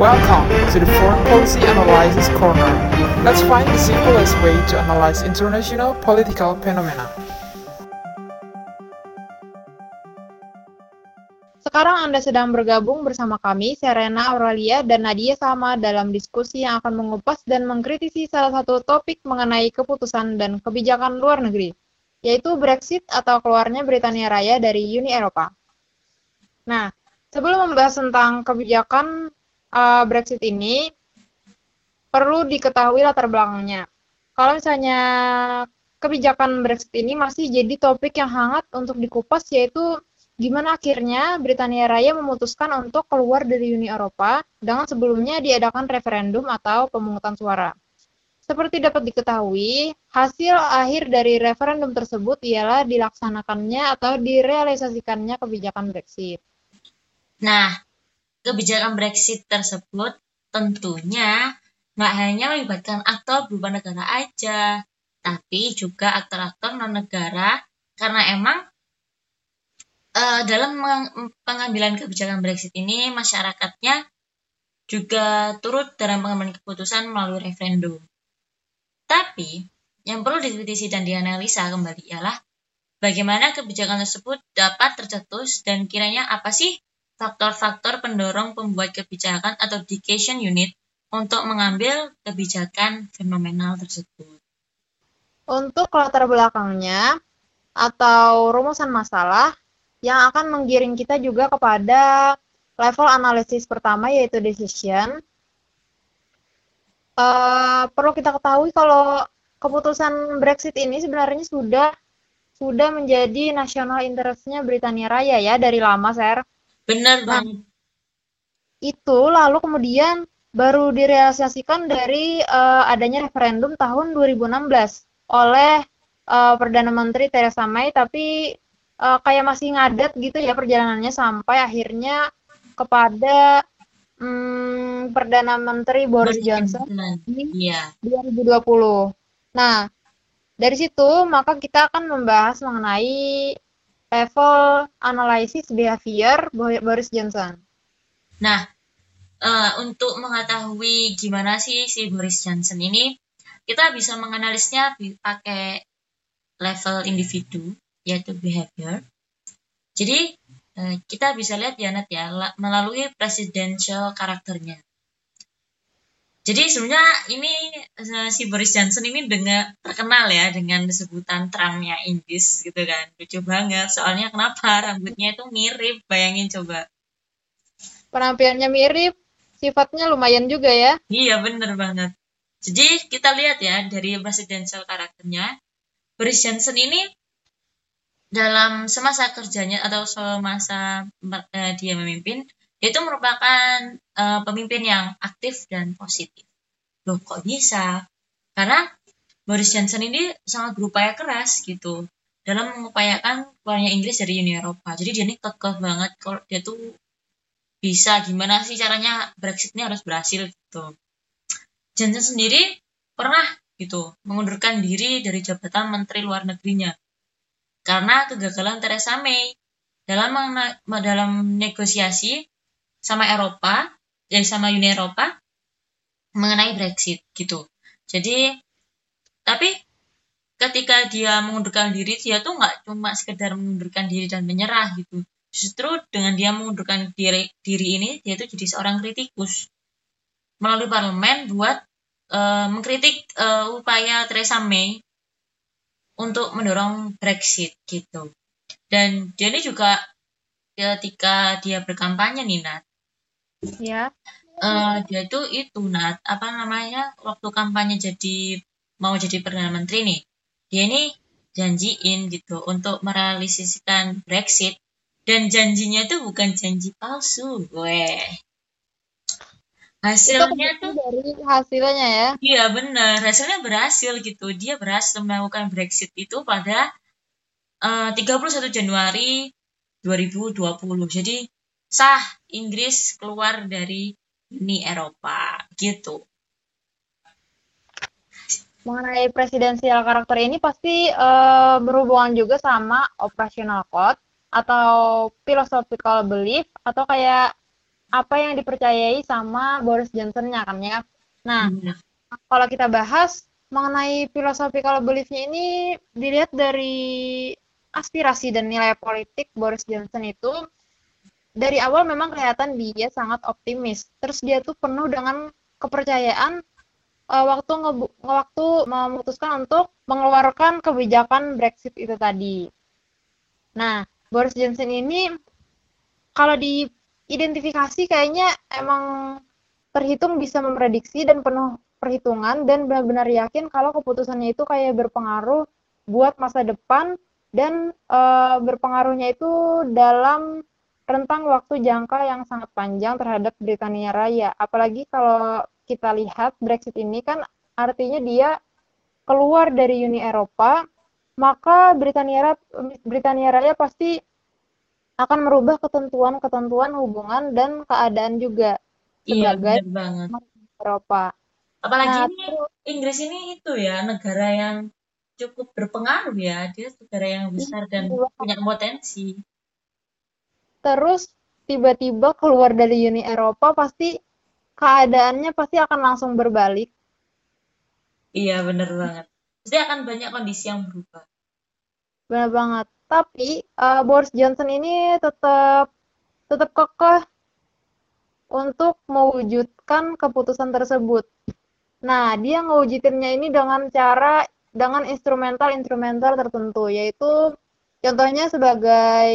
Welcome to the Foreign Policy Analysis Corner. Let's find the simplest way to analyze international political phenomena. Sekarang Anda sedang bergabung bersama kami, Serena Aurelia dan Nadia Sama dalam diskusi yang akan mengupas dan mengkritisi salah satu topik mengenai keputusan dan kebijakan luar negeri, yaitu Brexit atau keluarnya Britania Raya dari Uni Eropa. Nah, sebelum membahas tentang kebijakan uh, Brexit ini, perlu diketahui latar belakangnya. Kalau misalnya kebijakan Brexit ini masih jadi topik yang hangat untuk dikupas, yaitu gimana akhirnya Britania Raya memutuskan untuk keluar dari Uni Eropa dengan sebelumnya diadakan referendum atau pemungutan suara. Seperti dapat diketahui, hasil akhir dari referendum tersebut ialah dilaksanakannya atau direalisasikannya kebijakan Brexit. Nah, kebijakan Brexit tersebut tentunya nggak hanya melibatkan aktor berupa negara aja, tapi juga aktor-aktor non-negara karena emang uh, dalam pengambilan kebijakan Brexit ini masyarakatnya juga turut dalam pengambilan keputusan melalui referendum. Tapi yang perlu dikritisi dan dianalisa kembali ialah bagaimana kebijakan tersebut dapat tercetus dan kiranya apa sih faktor-faktor pendorong pembuat kebijakan atau decision unit untuk mengambil kebijakan fenomenal tersebut. Untuk latar belakangnya atau rumusan masalah yang akan menggiring kita juga kepada level analisis pertama yaitu decision. Uh, perlu kita ketahui kalau keputusan Brexit ini sebenarnya sudah sudah menjadi nasional interestnya Britania Raya ya dari lama, Sir. Benar nah, banget. Itu lalu kemudian baru direalisasikan dari uh, adanya referendum tahun 2016 oleh uh, Perdana Menteri Theresa May tapi uh, kayak masih ngadet gitu ya perjalanannya sampai akhirnya kepada um, Perdana Menteri Boris, Boris Johnson di yeah. 2020. Nah, dari situ maka kita akan membahas mengenai level analisis behavior Boris Johnson. Nah, uh, untuk mengetahui gimana sih si Boris Johnson ini, kita bisa menganalisnya pakai level individu, yaitu behavior. Jadi, uh, kita bisa lihat ya, Nat ya, melalui presidential karakternya. Jadi sebenarnya ini eh, si Boris Johnson ini dengan terkenal ya dengan sebutan Trumpnya Inggris gitu kan. Lucu banget. Soalnya kenapa? Rambutnya itu mirip. Bayangin coba. Penampilannya mirip sifatnya lumayan juga ya. Iya bener banget. Jadi kita lihat ya dari presidential karakternya. Boris Johnson ini dalam semasa kerjanya atau semasa uh, dia memimpin itu merupakan uh, pemimpin yang aktif dan positif. Loh kok bisa? Karena Boris Johnson ini sangat berupaya keras gitu dalam mengupayakan keluarnya Inggris dari Uni Eropa. Jadi dia ini kekeh banget kalau dia tuh bisa gimana sih caranya Brexit ini harus berhasil gitu. Johnson sendiri pernah gitu mengundurkan diri dari jabatan Menteri Luar Negerinya karena kegagalan Theresa May dalam dalam negosiasi sama Eropa, ya sama Uni Eropa mengenai Brexit gitu. Jadi tapi ketika dia mengundurkan diri dia tuh nggak cuma sekedar mengundurkan diri dan menyerah gitu. Justru dengan dia mengundurkan diri, diri ini dia tuh jadi seorang kritikus melalui parlemen buat uh, mengkritik uh, upaya Theresa May untuk mendorong Brexit gitu. Dan dia ini juga ketika dia berkampanye nih Nat, Ya. Uh, dia tuh itu Nat, apa namanya waktu kampanye jadi mau jadi perdana menteri nih. Dia ini janjiin gitu untuk merealisasikan Brexit dan janjinya tuh bukan janji palsu, gue. Hasilnya tuh dari hasilnya ya. Iya benar, hasilnya berhasil gitu. Dia berhasil melakukan Brexit itu pada uh, 31 Januari 2020. Jadi sah Inggris keluar dari Uni Eropa gitu. Mengenai presidensial karakter ini pasti uh, berhubungan juga sama operational code atau philosophical belief atau kayak apa yang dipercayai sama Boris Johnson-nya kan ya. Nah, Iya. kalau kita bahas mengenai philosophical belief-nya ini dilihat dari aspirasi dan nilai politik Boris Johnson itu dari awal memang kelihatan dia sangat optimis. Terus dia tuh penuh dengan kepercayaan eh, waktu ngebu- waktu memutuskan untuk mengeluarkan kebijakan Brexit itu tadi. Nah, Boris Johnson ini kalau diidentifikasi kayaknya emang terhitung bisa memprediksi dan penuh perhitungan dan benar-benar yakin kalau keputusannya itu kayak berpengaruh buat masa depan dan eh, berpengaruhnya itu dalam rentang waktu jangka yang sangat panjang terhadap Britania Raya. Apalagi kalau kita lihat Brexit ini kan artinya dia keluar dari Uni Eropa, maka Britania Ra- Britania Raya pasti akan merubah ketentuan-ketentuan hubungan dan keadaan juga Iya, sebagai benar banget. Eropa. Apalagi Nah, ini terus- Inggris ini itu ya negara yang cukup berpengaruh ya. Dia negara yang besar dan Iya. punya potensi. Terus tiba-tiba keluar dari Uni Eropa pasti keadaannya pasti akan langsung berbalik. Iya, benar banget. Pasti akan banyak kondisi yang berubah. Benar banget. Tapi eh, Boris Johnson ini tetap tetap kekeh untuk mewujudkan keputusan tersebut. Nah, dia ngewujudinnya ini dengan cara dengan instrumental-instrumental tertentu, yaitu contohnya sebagai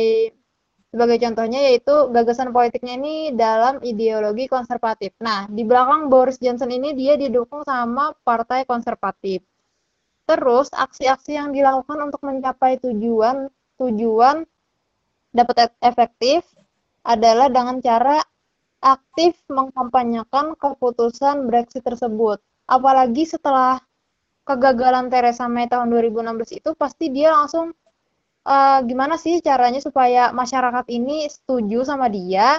sebagai contohnya yaitu gagasan politiknya ini dalam ideologi konservatif. Nah, di belakang Boris Johnson ini dia didukung sama partai konservatif. Terus aksi-aksi yang dilakukan untuk mencapai tujuan tujuan dapat efektif adalah dengan cara aktif mengkampanyekan keputusan Brexit tersebut. Apalagi setelah kegagalan Theresa May tahun 2016 itu pasti dia langsung eh, gimana sih caranya supaya masyarakat ini setuju sama dia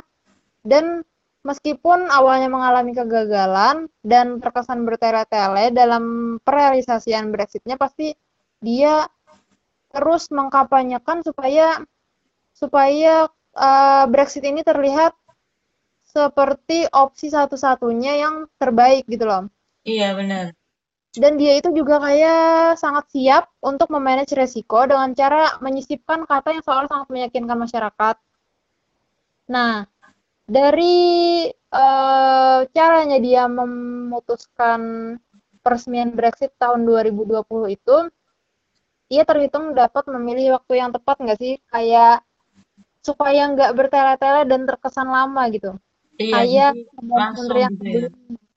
dan meskipun awalnya mengalami kegagalan dan terkesan bertele-tele dalam perealisasian Brexitnya pasti dia terus mengkampanyekan supaya supaya eh, Brexit ini terlihat seperti opsi satu-satunya yang terbaik gitu loh. Iya, benar. Dan dia itu juga kayak sangat siap untuk memanage resiko dengan cara menyisipkan kata yang soal sangat meyakinkan masyarakat. Nah, dari eh, caranya dia memutuskan peresmian Brexit tahun 2020 itu, dia terhitung dapat memilih waktu yang tepat nggak sih? Kayak supaya nggak bertele-tele dan terkesan lama gitu. Iya, Kayak langsung yang gitu ya. sebelumnya.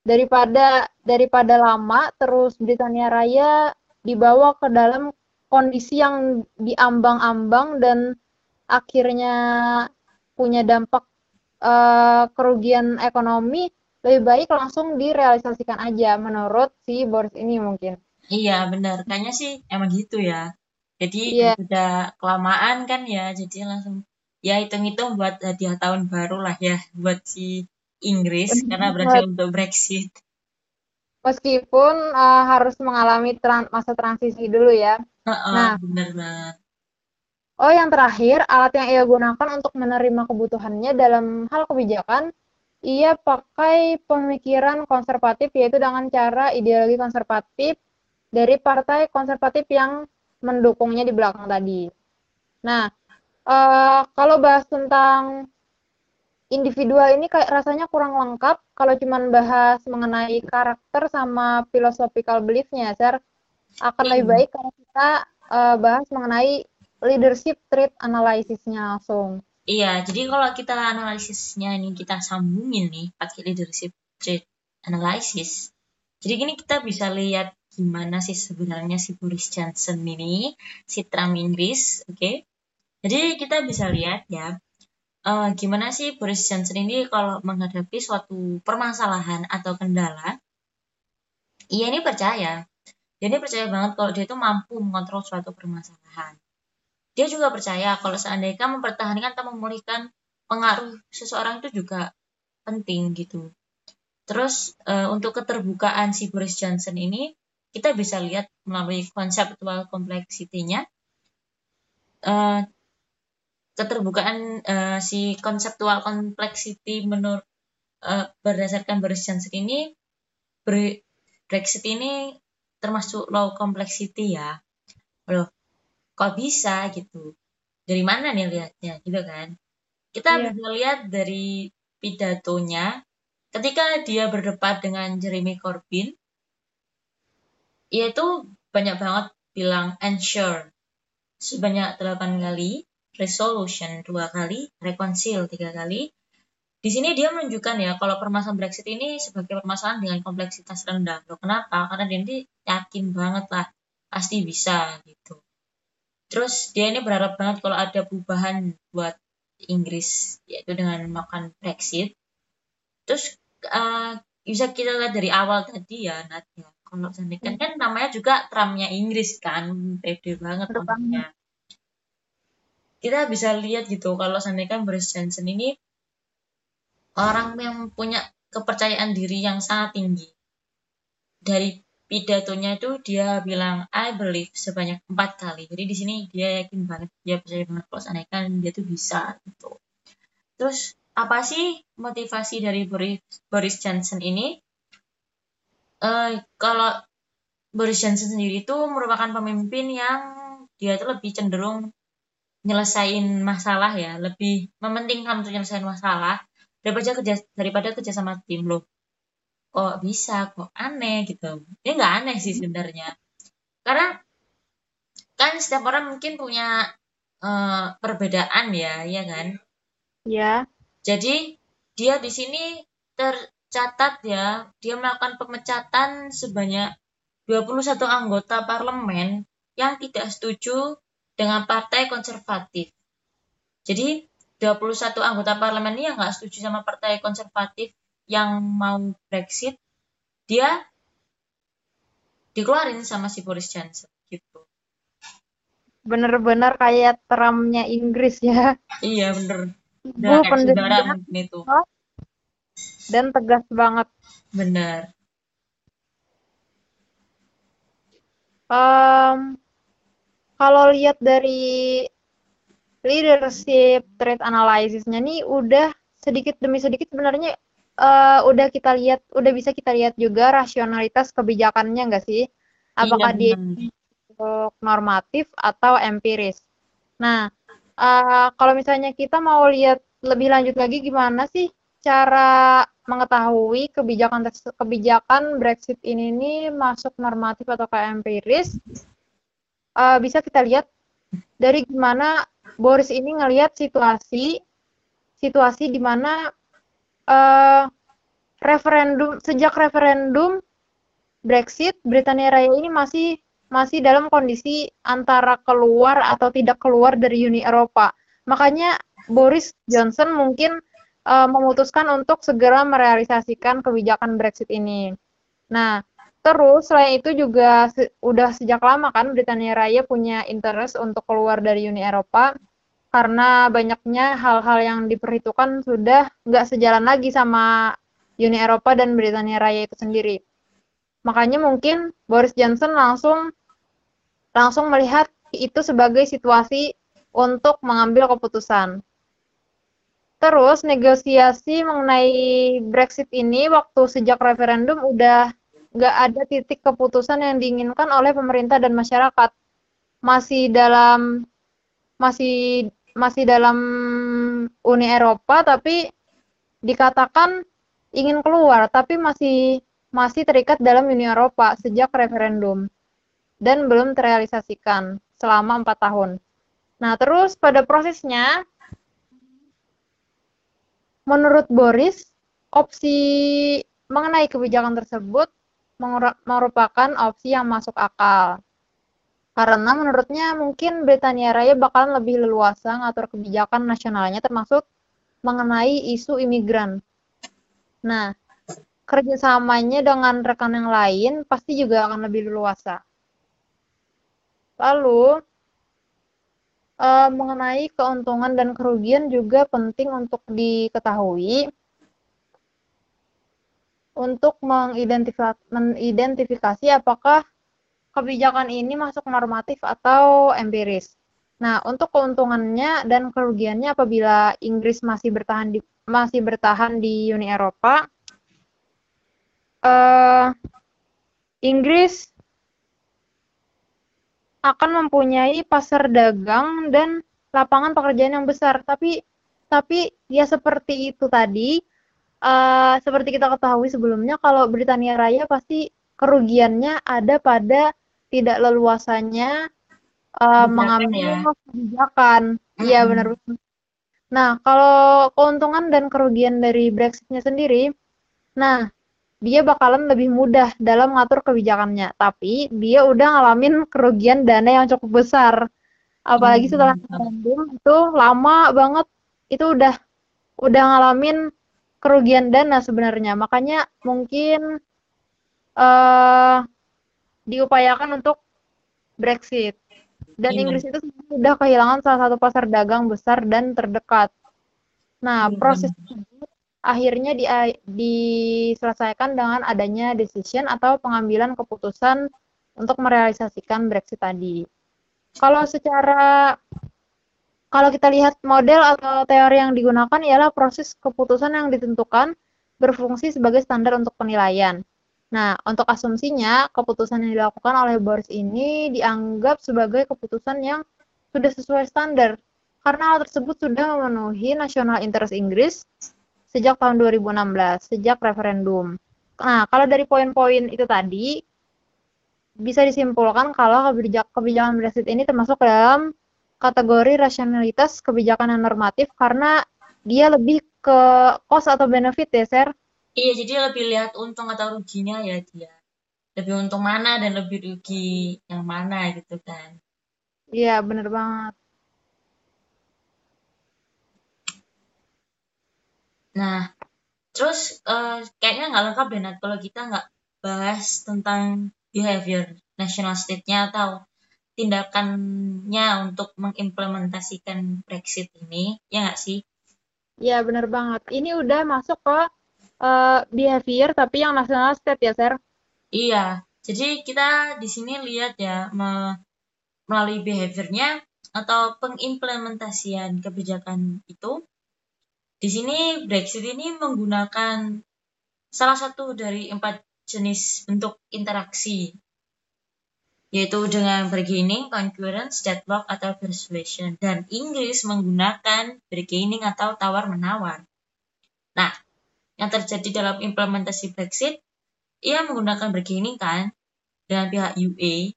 Daripada daripada lama terus Britania Raya dibawa ke dalam kondisi yang diambang-ambang dan akhirnya punya dampak eh, kerugian ekonomi lebih baik langsung direalisasikan aja menurut si Boris ini mungkin. Iya, benar. Kayaknya sih emang gitu ya. Jadi Iya. udah kelamaan kan ya, jadi langsung ya hitung-hitung buat hadiah tahun baru lah ya buat si Inggris karena berhasil untuk Brexit. Meskipun eh, harus mengalami tran- masa transisi dulu ya. Heeh, Nah. benar banget. Oh, yang terakhir, alat yang ia gunakan untuk menerima kebutuhannya dalam hal kebijakan, ia pakai pemikiran konservatif, yaitu dengan cara ideologi konservatif dari partai konservatif yang mendukungnya di belakang tadi. Nah, eh, kalau bahas tentang individual ini kayak rasanya kurang lengkap kalau cuman bahas mengenai karakter sama philosophical belief-nya, Sir. Akan lebih Iya. baik kalau kita eh, bahas mengenai leadership trait analysis-nya langsung. Iya, jadi kalau kita analisisnya ini kita sambungin nih pakai leadership trait analysis. Jadi gini kita bisa lihat gimana sih sebenarnya si Boris Johnson ini, si Trump Inggris, oke? Jadi kita bisa lihat ya, eh, gimana sih Boris Johnson ini kalau menghadapi suatu permasalahan atau kendala, ia ini percaya, dia ini percaya banget kalau dia itu mampu mengontrol suatu permasalahan. Dia juga percaya kalau seandainya mempertahankan atau memulihkan pengaruh seseorang itu juga penting gitu. Terus eh, untuk keterbukaan si Boris Johnson ini kita bisa lihat melalui konseptual complexity-nya. Eh, keterbukaan uh, si konseptual complexity menurut uh, berdasarkan Boris Johnson ini Brexit ini termasuk low complexity ya. Loh kok bisa gitu? Dari mana nih lihatnya gitu kan? Kita yeah. bisa lihat dari pidatonya ketika dia berdebat dengan Jeremy Corbyn itu banyak banget bilang ensure sebanyak delapan kali resolution dua kali reconcile tiga kali di sini dia menunjukkan ya kalau permasalahan Brexit ini sebagai permasalahan dengan kompleksitas rendah. Loh, kenapa? Karena dia ini yakin banget lah pasti bisa gitu. Terus dia ini berharap banget kalau ada perubahan buat Inggris yaitu dengan melakukan Brexit. Terus uh, bisa kita lihat dari awal tadi ya Nadia. Kalau kan, kan namanya juga Trumpnya Inggris kan, pede banget namanya. Kita bisa lihat gitu kalau seandainya kan Boris Johnson ini orang yang punya kepercayaan diri yang sangat tinggi. Dari pidatonya itu dia bilang I believe sebanyak empat kali. Jadi di sini dia yakin banget, dia percaya banget kalau seandainya dia tuh bisa gitu. Terus apa sih motivasi dari Boris, Boris Johnson ini? Uh, kalau Boris Johnson sendiri itu merupakan pemimpin yang dia itu lebih cenderung nyelesain masalah ya, lebih mementingkan untuk nyelesain masalah daripada kerja daripada kerja sama tim loh kok bisa kok aneh gitu. Ini nggak aneh sih sebenarnya. Karena kan setiap orang mungkin punya uh, perbedaan ya ya kan? Ya jadi dia di sini tercatat ya dia melakukan pemecatan sebanyak 21 anggota parlemen yang tidak setuju dengan partai konservatif. Jadi 21 anggota parlemen ini yang nggak setuju sama partai konservatif yang mau Brexit, dia dikeluarin sama si Boris Johnson gitu. Bener-bener kayak Trumpnya Inggris ya. Iya bener. Bu itu. Dan tegas banget. Bener. Um, kalau lihat dari leadership trade analysisnya nih udah sedikit demi sedikit sebenarnya uh, udah kita lihat udah bisa kita lihat juga rasionalitas kebijakannya enggak sih? Apakah iya, dia untuk normatif atau empiris? Nah uh, kalau misalnya kita mau lihat lebih lanjut lagi gimana sih cara mengetahui kebijakan kebijakan Brexit ini nih masuk normatif atau kayak empiris uh, bisa kita lihat dari gimana Boris ini ngelihat situasi situasi di mana uh, referendum sejak referendum Brexit Britania Raya ini masih masih dalam kondisi antara keluar atau tidak keluar dari Uni Eropa. Makanya Boris Johnson mungkin uh, memutuskan untuk segera merealisasikan kebijakan Brexit ini. Nah, terus selain itu juga se udah sejak lama kan Britania Raya punya interest untuk keluar dari Uni Eropa karena banyaknya hal-hal yang diperhitungkan sudah nggak sejalan lagi sama Uni Eropa dan Britania Raya itu sendiri. Makanya mungkin Boris Johnson langsung langsung melihat itu sebagai situasi untuk mengambil keputusan. Terus negosiasi mengenai Brexit ini waktu sejak referendum udah nggak ada titik keputusan yang diinginkan oleh pemerintah dan masyarakat. Masih dalam masih masih dalam Uni Eropa tapi dikatakan ingin keluar tapi masih masih terikat dalam Uni Eropa sejak referendum dan belum terrealisasikan selama empat tahun. Nah terus pada prosesnya menurut Boris opsi mengenai kebijakan tersebut merupakan opsi yang masuk akal karena menurutnya mungkin Britania Raya bakalan lebih leluasa ngatur kebijakan nasionalnya termasuk mengenai isu imigran. Nah, kerjasamanya dengan rekan yang lain pasti juga akan lebih leluasa. Lalu, eh, mengenai keuntungan dan kerugian juga penting untuk diketahui untuk mengidentifikasi apakah kebijakan ini masuk normatif atau empiris. Nah, untuk keuntungannya dan kerugiannya apabila Inggris masih bertahan di masih bertahan di Uni Eropa, uh, Inggris akan mempunyai pasar dagang dan lapangan pekerjaan yang besar. Tapi tapi ya seperti itu tadi, uh, seperti kita ketahui sebelumnya, kalau Britania Raya pasti kerugiannya ada pada tidak leluasannya uh, mengambil ya. kebijakan. Iya benar benar. Nah kalau keuntungan dan kerugian dari Brexitnya sendiri, nah dia bakalan lebih mudah dalam mengatur kebijakannya. Tapi dia udah ngalamin kerugian dana yang cukup besar. Apalagi hmm. setelah referendum itu lama banget. Itu udah udah ngalamin kerugian dana sebenarnya. Makanya mungkin uh, diupayakan untuk Brexit. Dan iya. Inggris itu sudah kehilangan salah satu pasar dagang besar dan terdekat. Nah, iya. proses akhirnya di, diselesaikan dengan adanya decision atau pengambilan keputusan untuk merealisasikan Brexit tadi. Kalau secara kalau kita lihat model atau teori yang digunakan ialah proses keputusan yang ditentukan berfungsi sebagai standar untuk penilaian. Nah, untuk asumsinya, keputusan yang dilakukan oleh Boris ini dianggap sebagai keputusan yang sudah sesuai standar, karena hal tersebut sudah memenuhi national interest Inggris sejak tahun 2016, sejak referendum. Nah, kalau dari poin-poin itu tadi, bisa disimpulkan kalau kebijakan Brexit ini termasuk dalam kategori rasionalitas kebijakan yang normatif karena dia lebih ke cost atau benefit ya, Sir? Iya, jadi lebih lihat untung atau ruginya ya dia. Lebih untung mana dan lebih rugi yang mana gitu kan. Iya, bener banget. Nah, terus uh, kayaknya nggak lengkap deh Nat, kalau kita nggak bahas tentang behavior national state-nya atau tindakannya untuk mengimplementasikan Brexit ini, ya nggak sih? Iya, bener banget. Ini udah masuk ke uh, behavior tapi yang national state ya, Sir? Iya. Jadi kita di sini lihat ya me melalui behaviornya atau pengimplementasian kebijakan itu. Di sini Brexit ini menggunakan salah satu dari empat jenis bentuk interaksi yaitu dengan bargaining, concurrence, deadlock, atau persuasion. Dan Inggris menggunakan bargaining atau tawar-menawar. Nah, yang terjadi dalam implementasi Brexit, ia menggunakan bargaining kan dengan pihak UA.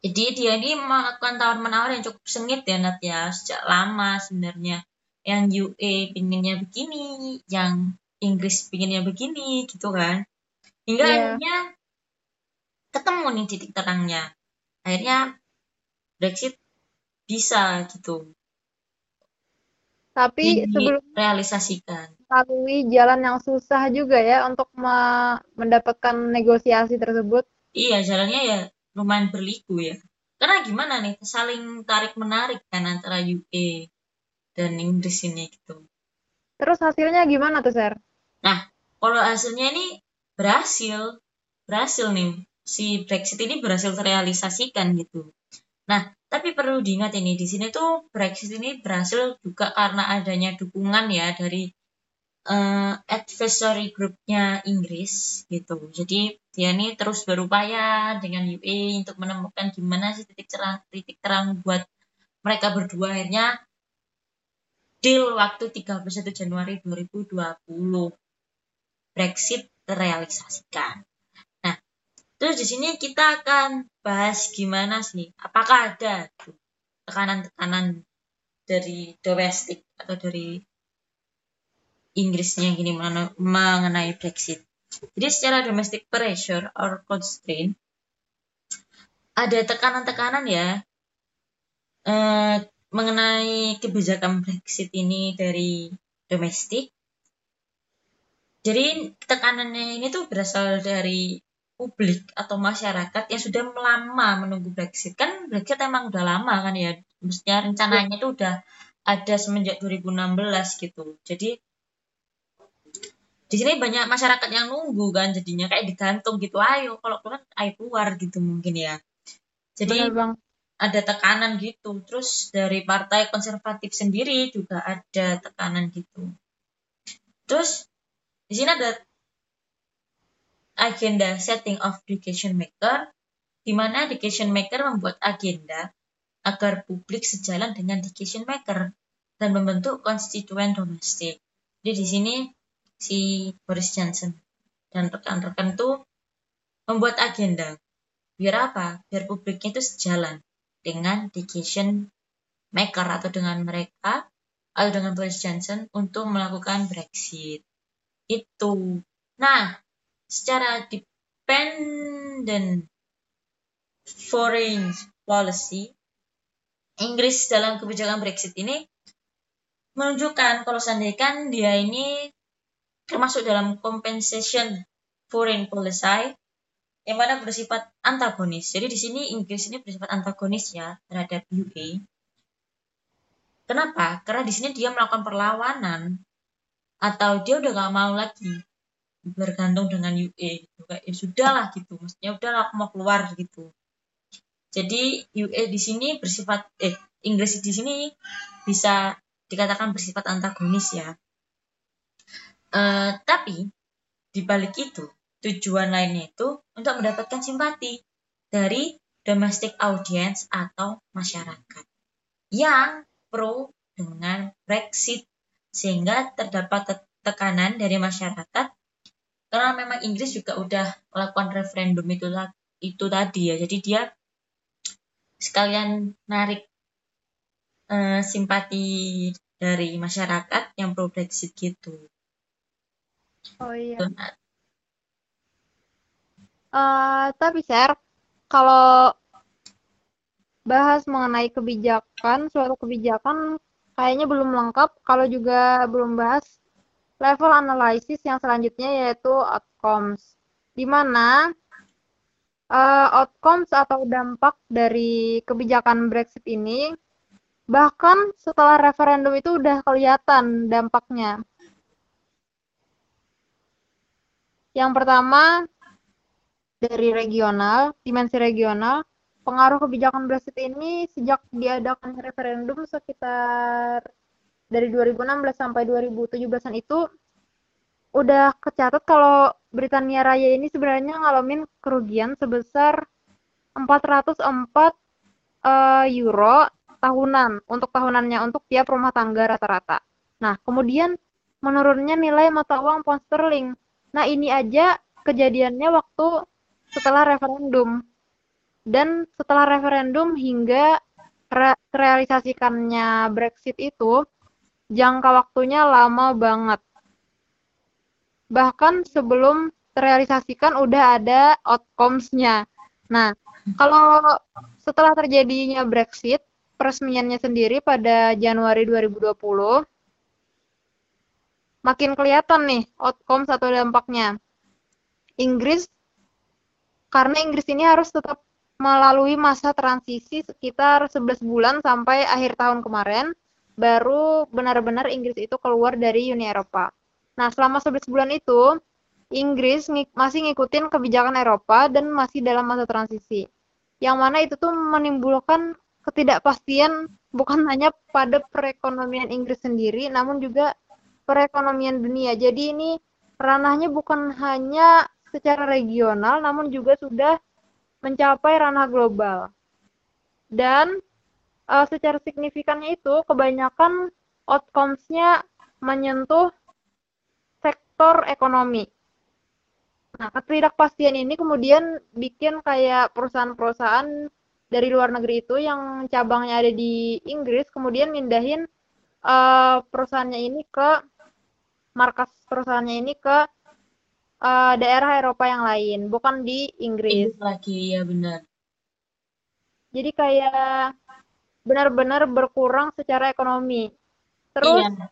Jadi dia ini melakukan tawar-menawar yang cukup sengit ya Nat ya, sejak lama sebenarnya. Yang UA pinginnya begini, yang Inggris pinginnya begini gitu kan. Hingga yeah. akhirnya ketemu nih titik terangnya. Akhirnya Brexit bisa gitu. Tapi sebelum realisasikan melalui jalan yang susah juga ya untuk mendapatkan negosiasi tersebut. Iya, jalannya ya lumayan berliku ya. Karena gimana nih, saling tarik-menarik kan antara UK dan Inggris ini gitu. Terus hasilnya gimana tuh, Sir? Nah, kalau hasilnya ini berhasil, berhasil nih. Si Brexit ini berhasil terrealisasikan gitu. Nah, tapi perlu diingat ini, di sini tuh Brexit ini berhasil juga karena adanya dukungan ya dari uh, advisory groupnya Inggris gitu. Jadi dia ini terus berupaya dengan UA untuk menemukan gimana sih titik terang titik terang buat mereka berdua akhirnya deal waktu 31 Januari 2020 Brexit terrealisasikan. Terus di sini kita akan bahas gimana sih apakah ada tekanan-tekanan dari domestik atau dari Inggrisnya gini mengenai Brexit. Jadi secara domestic pressure or constraint ada tekanan-tekanan ya eh, mengenai kebijakan Brexit ini dari domestik. Jadi tekanannya ini tuh berasal dari publik atau masyarakat yang sudah lama menunggu Brexit. Kan Brexit emang udah lama kan ya. Mestinya rencananya itu udah ada semenjak 2016 gitu. Jadi di sini banyak masyarakat yang nunggu kan jadinya kayak digantung gitu ayo kalau keluar ayo keluar gitu mungkin ya jadi ada tekanan gitu. Terus dari partai konservatif sendiri juga ada tekanan gitu. Terus di sini ada agenda setting of decision maker di mana decision maker membuat agenda agar publik sejalan dengan decision maker dan membentuk konstituen domestik. Jadi di sini si Boris Johnson dan rekan-rekan itu membuat agenda. Biar apa? Biar publiknya itu sejalan dengan decision maker atau dengan mereka atau dengan Boris Johnson untuk melakukan Brexit. Itu. Nah, secara dependent foreign policy, Inggris dalam kebijakan Brexit ini menunjukkan kalau seandainya kan dia ini termasuk dalam compensation foreign policy yang mana bersifat antagonis. Jadi di sini Inggris ini bersifat antagonis ya terhadap UA. Kenapa? Karena di sini dia melakukan perlawanan atau dia udah gak mau lagi bergantung dengan UA gitu. Kayak ya sudahlah gitu. Maksudnya udahlah aku mau keluar gitu. Jadi UA di sini bersifat eh Inggris di sini bisa dikatakan bersifat antagonis ya. Uh, tapi di balik itu Tujuan lainnya itu untuk mendapatkan simpati dari domestic audience atau masyarakat yang pro dengan Brexit sehingga terdapat tekanan dari masyarakat karena memang Inggris juga udah melakukan referendum itu itu tadi ya jadi dia sekalian narik uh, simpati dari masyarakat yang pro Brexit gitu. Oh iya. Uh, tapi share kalau bahas mengenai kebijakan, suatu kebijakan kayaknya belum lengkap kalau juga belum bahas level analisis yang selanjutnya yaitu outcomes. Di mana uh, outcomes atau dampak dari kebijakan Brexit ini bahkan setelah referendum itu udah kelihatan dampaknya. Yang pertama, dari regional, dimensi regional, pengaruh kebijakan Brexit ini sejak diadakan referendum sekitar dari 2016 sampai 2017-an itu udah kecatat kalau Britania Raya ini sebenarnya ngalamin kerugian sebesar 404 uh, eh, euro tahunan untuk tahunannya untuk tiap rumah tangga rata-rata. Nah, kemudian menurunnya nilai mata uang pound sterling. Nah, ini aja kejadiannya waktu setelah referendum dan setelah referendum hingga re realisasikannya Brexit itu jangka waktunya lama banget. Bahkan sebelum terrealisasikan udah ada outcomes-nya. Nah, kalau setelah terjadinya Brexit, peresmiannya sendiri pada Januari 2020, makin kelihatan nih outcomes atau dampaknya. Inggris karena Inggris ini harus tetap melalui masa transisi sekitar 11 bulan sampai akhir tahun kemarin baru benar-benar Inggris itu keluar dari Uni Eropa. Nah, selama 11 bulan itu Inggris ng masih ngikutin kebijakan Eropa dan masih dalam masa transisi. Yang mana itu tuh menimbulkan ketidakpastian bukan hanya pada perekonomian Inggris sendiri namun juga perekonomian dunia. Jadi ini ranahnya bukan hanya secara regional namun juga sudah mencapai ranah global. Dan uh, secara signifikannya itu kebanyakan outcomes-nya menyentuh sektor ekonomi. Nah, ketidakpastian ini kemudian bikin kayak perusahaan-perusahaan dari luar negeri itu yang cabangnya ada di Inggris kemudian mindahin uh, perusahaannya ini ke markas perusahaannya ini ke uh, daerah Eropa yang lain, bukan di Inggris. Inggris lagi ya benar. Jadi kayak benar-benar berkurang secara ekonomi. Terus iya.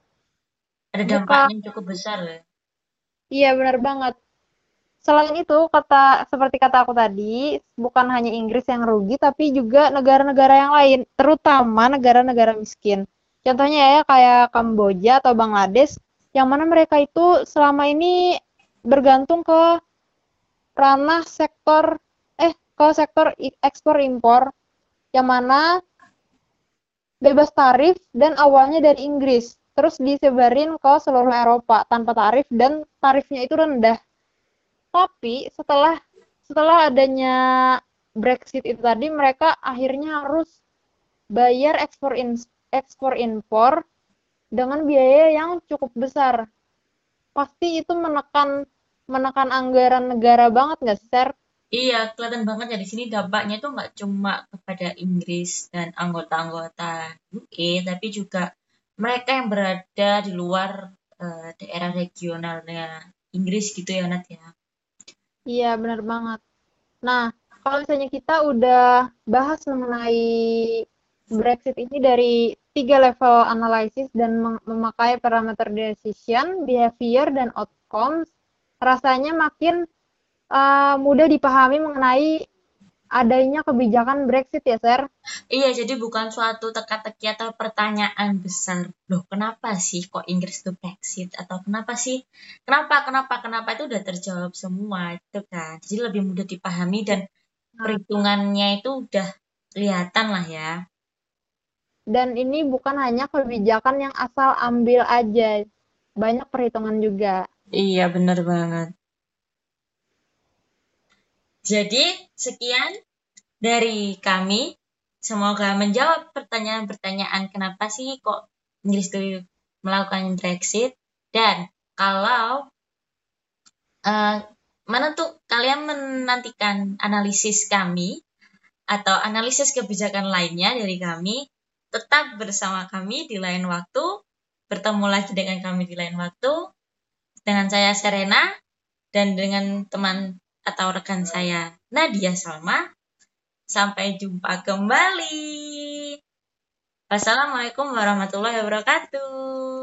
ada dampaknya buka, cukup besar ya. Iya benar banget. Selain itu, kata seperti kata aku tadi, bukan hanya Inggris yang rugi, tapi juga negara-negara yang lain, terutama negara-negara miskin. Contohnya ya kayak Kamboja atau Bangladesh, yang mana mereka itu selama ini bergantung ke ranah sektor eh ke sektor ekspor impor yang mana bebas tarif dan awalnya dari Inggris, terus disebarin ke seluruh Eropa tanpa tarif dan tarifnya itu rendah. Tapi setelah setelah adanya Brexit itu tadi mereka akhirnya harus bayar ekspor in, ekspor impor dengan biaya yang cukup besar. Pasti itu menekan menekan anggaran negara banget nggak sih? Iya, kelihatan banget ya di sini dampaknya itu nggak cuma kepada Inggris dan anggota-anggota UK, tapi juga mereka yang berada di luar uh, daerah regionalnya Inggris gitu ya, Nat ya. Iya, benar banget. Nah, kalau misalnya kita udah bahas mengenai Brexit ini dari tiga level analisis dan memakai parameter decision, behavior, dan outcomes, rasanya makin uh, mudah dipahami mengenai adanya kebijakan Brexit ya, Sir? Iya, jadi bukan suatu teka-teki atau pertanyaan besar. Loh, kenapa sih kok Inggris itu Brexit? Atau kenapa sih? Kenapa, kenapa, kenapa itu udah terjawab semua itu kan. Jadi lebih mudah dipahami dan perhitungannya itu udah kelihatan lah ya. Dan ini bukan hanya kebijakan yang asal ambil aja, banyak perhitungan juga. Iya, benar banget. Jadi, sekian dari kami. Semoga menjawab pertanyaan-pertanyaan kenapa sih kok Inggris itu melakukan Brexit. Dan kalau uh, mana tuh kalian menantikan analisis kami atau analisis kebijakan lainnya dari kami, tetap bersama kami di lain waktu, bertemu lagi dengan kami di lain waktu, dengan saya Serena, dan dengan teman atau rekan saya Nadia Salma. Sampai jumpa kembali. Wassalamualaikum warahmatullahi wabarakatuh.